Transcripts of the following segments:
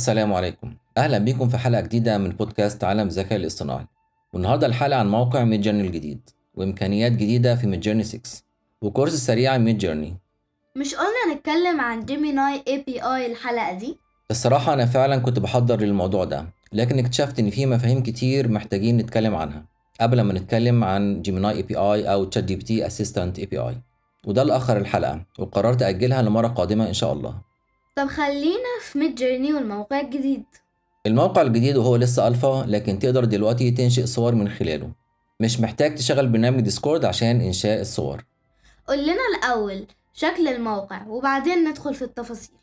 السلام عليكم. أهلا بكم في حلقة جديدة من بودكاست عالم الذكاء الاصطناعي. والنهاردة الحلقة عن موقع Midjourney الجديد وإمكانيات جديدة في Midjourney 6 و course سريع Midjourney مش قلنا نتكلم عن Gemini API الحلقة دي؟ الصراحة أنا فعلا كنت بحضر للموضوع ده لكن اكتشفت إن في مفاهيم كتير محتاجين نتكلم عنها قبل ما نتكلم عن جيميناي اي بي اي أو تشات جي بي تي اسيستنت اي بي اي وده اللي أخر الحلقة وقررت أجلها لمرة قادمة إن شاء الله. طب خلينا في Midjourney والموقع الجديد. الموقع الجديد وهو لسه ألفا لكن تقدر دلوقتي تنشئ صور من خلاله. مش محتاج تشغل برنامج Discord عشان إنشاء الصور. قول لنا الأول شكل الموقع وبعدين ندخل في التفاصيل.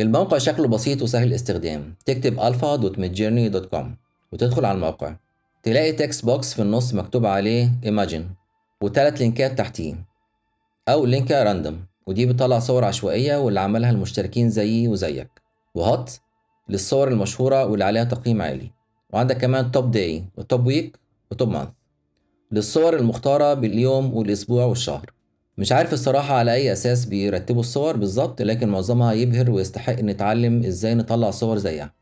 الموقع شكله بسيط وسهل الاستخدام. تكتب alpha.midjourney.com وتدخل على الموقع. تلاقي text box في النص مكتوب عليه Imagine وتلات لينكات تحتيه أول link random ودي بتطلع صور عشوائية واللي عملها المشتركين زيي وزيك. و hot للصور المشهورة واللي عليها تقييم عالي. وعندك كمان top day و top week و top month للصور المختارة باليوم والأسبوع والشهر. مش عارف الصراحة على أي أساس بيرتبوا الصور بالظبط لكن معظمها يبهر ويستحق نتعلم إزاي نطلع صور زيها.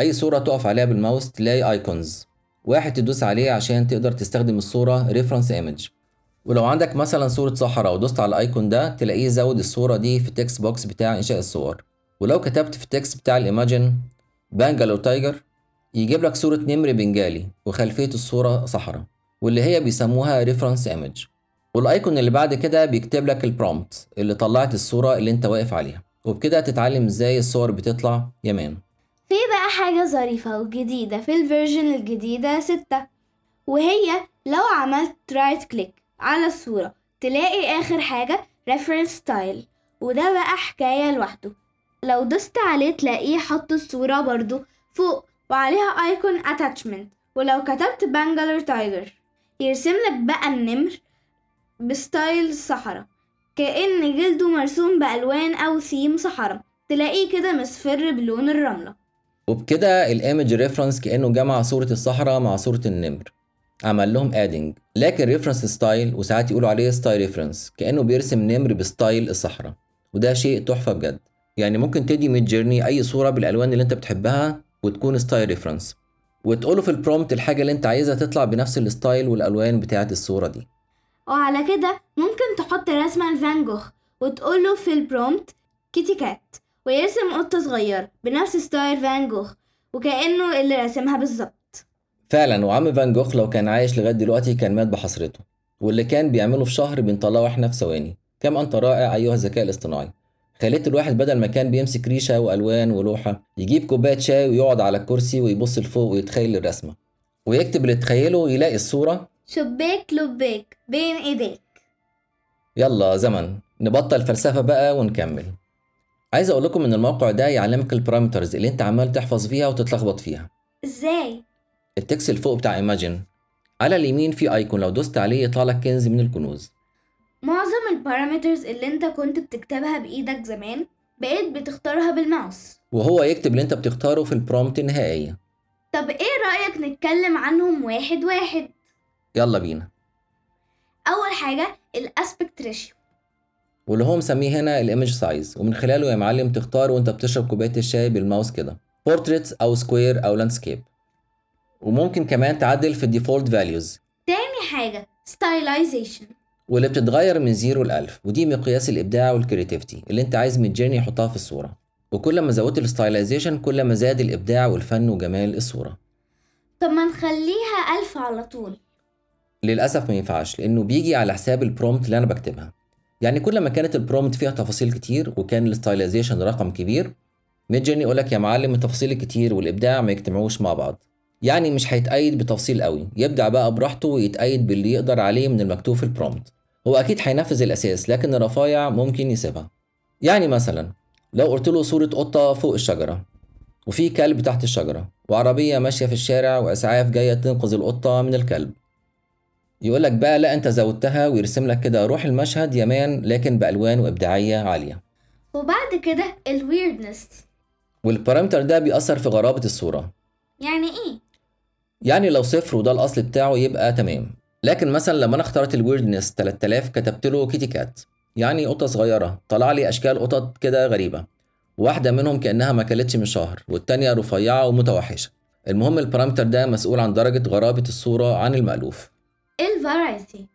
أي صورة تقف عليها بالماوس تلاقي icons واحد تدوس عليه عشان تقدر تستخدم الصورة reference image ولو عندك مثلا صورة صحراء ودوست على ال icon ده تلاقيه زود الصورة دي في ال text box بتاع إنشاء الصور. ولو كتبت في ال text بتاع ال imagine Bengal tiger يجيب لك صورة نمر بنجالي وخلفية الصورة صحراء واللي هي بيسموها reference image وال icon اللي بعد كده بيكتب لك ال prompt اللي طلعت الصورة اللي أنت واقف عليها. وبكده تتعلم إزاي الصور بتطلع يا man في بقى حاجة ظريفة وجديدة في ال version الجديدة ستة وهي لو عملت right click على الصورة. تلاقي آخر حاجة reference style. وده بقى حكاية لوحده. لو دوست عليه تلاقيه حط الصورة برضو فوق وعليها icon attachment. ولو كتبت Bengal tiger يرسم لك بقى النمر ب style الصحراء كأن جلده مرسوم بألوان أو ثيم صحراء. تلاقيه كده مصفر بلون الرملة. وبكده ال image reference كأنه جمع صورة الصحراء مع صورة النمر. عمل لهم adding لكن reference style وساعات يقولوا عليه style reference كأنه بيرسم نمر ب style الصحراء. وده شيء تحفة بجد. يعني ممكن تدي Midjourney أي صورة بالألوان اللي أنت بتحبها وتكون style reference وتقوله في ال prompt الحاجة اللي أنت عايزها تطلع بنفس ال style والألوان بتاعه الصورة دي. وعلى كده ممكن تحط رسمة لفان جوخ وتقوله في ال prompt kitty cat ويرسم قطة صغيرة بنفس style فان جوخ وكأنه اللي رسمها بالظبط. فعلا وعم فان جوخ لو كان عايش لغاية دلوقتي كان مات بحسرته واللي كان بيعمله في شهر بنطلعه إحنا في ثواني. كم أنت رائع أيها الذكاء الاصطناعي. خليت الواحد بدل ما كان بيمسك ريشة وألوان ولوحة يجيب كوباية شاي ويقعد على الكرسي ويبص لفوق ويتخيل الرسمة. ويكتب اللي تخيله يلاقي الصورة. شبيك لبيك بين إيديك. يلا زمن نبطل فلسفة بقى ونكمل. عايز أقول لكم إن الموقع ده يعلمك ال parameters اللي أنت عمال تحفظ فيها وتتلخبط فيها. إزاي؟ ال text اللي فوق بتاع imagine على اليمين في icon لو دوست عليه يطلع لك كنز من الكنوز. معظم ال parameters اللي انت كنت بتكتبها بإيدك زمان بقيت بتختارها بالماوس. وهو يكتب اللي انت بتختاره في ال prompt النهائي طب إيه رأيك نتكلم عنهم واحد واحد؟ يلا بينا. أول حاجة ال aspect ratio واللي هو مسميه هنا ال image size ومن خلاله يا معلم تختار وانت بتشرب كوباية الشاي بالماوس كده. بورتريت أو square أو landscape وممكن كمان تعدل في ال default values تاني حاجة stylization واللي بتتغير من zero لألف ودي مقياس الإبداع وال creativity اللي أنت عايز Midjourney يحطها في الصورة. وكل ما زودت ال stylization كل ما زاد الإبداع والفن وجمال الصورة. طب ما نخليها ألف على طول. للأسف ما ينفعش لأنه بيجي على حساب ال prompt اللي أنا بكتبها. يعني كل ما كانت ال prompt فيها تفاصيل كتير وكان ال stylization رقم كبير Midjourney يقول لك يا معلم التفاصيل الكتير والإبداع ما يجتمعوش مع بعض. يعني مش هيتأيد بتفصيل قوي يبدع بقى براحته ويتأيد باللي يقدر عليه من المكتوب في ال prompt هو أكيد هينفذ الأساس لكن الرفايع ممكن يسيبها. يعني مثلا لو قلت له صورة قطة فوق الشجرة وفي كلب تحت الشجرة وعربية ماشية في الشارع وإسعاف جاية تنقذ القطة من الكلب. يقول لك بقى لا أنت زودتها ويرسم لك كده روح المشهد يا man لكن بألوان وإبداعية عالية. وبعد كده الويردنس والبارامتر ده بيأثر في غرابة الصورة. يعني إيه؟ يعني لو صفر وده الأصل بتاعه يبقى تمام. لكن مثلا لما أنا اخترت ال weirdness 3000 كتبت له kitty cat يعني قطة صغيرة. طلع لي أشكال قطط كده غريبة. واحدة منهم كأنها ما كلتش من شهر والتانية رفيعة ومتوحشة. المهم ال parameter ده مسؤول عن درجة غرابة الصورة عن المألوف. ال variety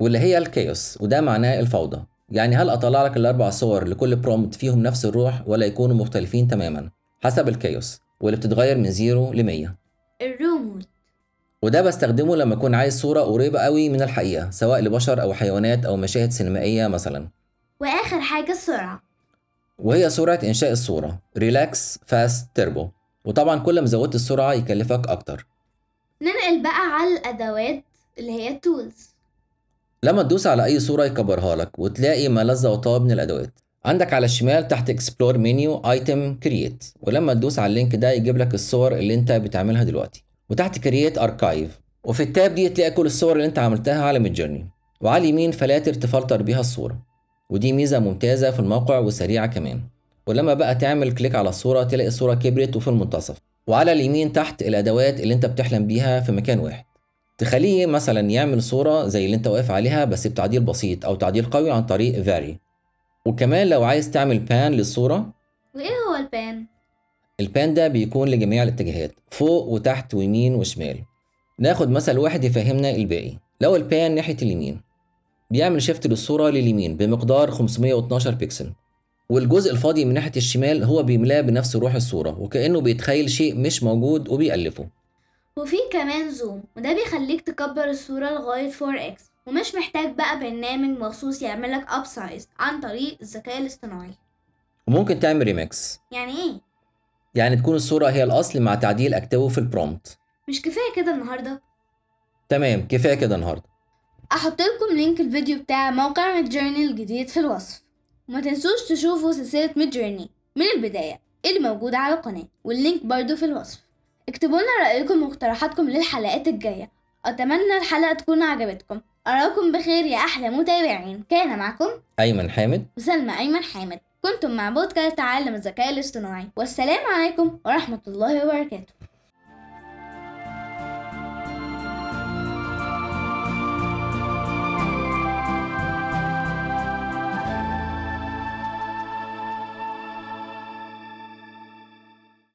واللي هي ال chaos وده معناه الفوضى. يعني هل أطلع لك الأربع صور لكل prompt فيهم نفس الروح ولا يكونوا مختلفين تماما؟ حسب ال chaos واللي بتتغير من zero ل 100 ال raw mode. وده بستخدمه لما أكون عايز صورة قريبة قوي من الحقيقة سواء لبشر أو حيوانات أو مشاهد سينمائية مثلا. وآخر حاجة السرعة. وهي سرعة إنشاء الصورة. relax fast turbo وطبعا كل ما زودت السرعة يكلفك أكتر. ننقل بقى على الأدوات اللي هي ال tools لما تدوس على أي صورة يكبرها لك وتلاقي ما لذ وطاب من الأدوات. عندك على الشمال تحت explore menu item create ولما تدوس على ال link ده يجيب لك الصور اللي انت بتعملها دلوقتي. وتحت create archive وفي ال tab دي تلاقي كل الصور اللي انت عملتها على Midjourney وعلى اليمين فلاتر تفلتر بيها الصورة. ودي ميزة ممتازة في الموقع وسريعة كمان. ولما بقى تعمل click على الصورة تلاقي الصورة كبرت وفي المنتصف. وعلى اليمين تحت الأدوات اللي انت بتحلم بيها في مكان واحد. تخليه مثلا يعمل صورة زي اللي انت واقف عليها بس بتعديل بسيط أو تعديل قوي عن طريق vary وكمان لو عايز تعمل pan للصورة وإيه هو البان البان ده بيكون لجميع الاتجاهات فوق وتحت ويمين وشمال. ناخد مثل واحد يفهمنا الباقي. لو ال pan ناحية اليمين بيعمل shift للصورة لليمين بمقدار 512 بكسل والجزء الفاضي من ناحية الشمال هو بيملاه بنفس روح الصورة وكأنه بيتخيل شيء مش موجود وبيألفه. وفي كمان zoom وده بيخليك تكبر الصورة لغاية 4x ومش محتاج بقى برنامج مخصوص يعملك upsize عن طريق الذكاء الاصطناعي. وممكن تعمل ريمكس يعني إيه؟ يعني تكون الصورة هي الأصل مع تعديل أكتبه في ال prompt مش كفاية كده النهاردة؟ تمام كفاية كده النهاردة. أحط لكم link الفيديو بتاع موقع Midjourney الجديد في الوصف. وما تنسوش تشوفوا سلسلة Midjourney من البداية اللي موجودة على القناة وال link برضو في الوصف. اكتبوا لنا رأيكم واقتراحاتكم للحلقات الجاية. أتمنى الحلقة تكون عجبتكم. أراكم بخير يا أحلى متابعين. كان معكم أيمن حامد. وسلمى أيمن حامد. كنتم مع بودكاست عالم الذكاء الاصطناعي. والسلام عليكم ورحمة الله وبركاته.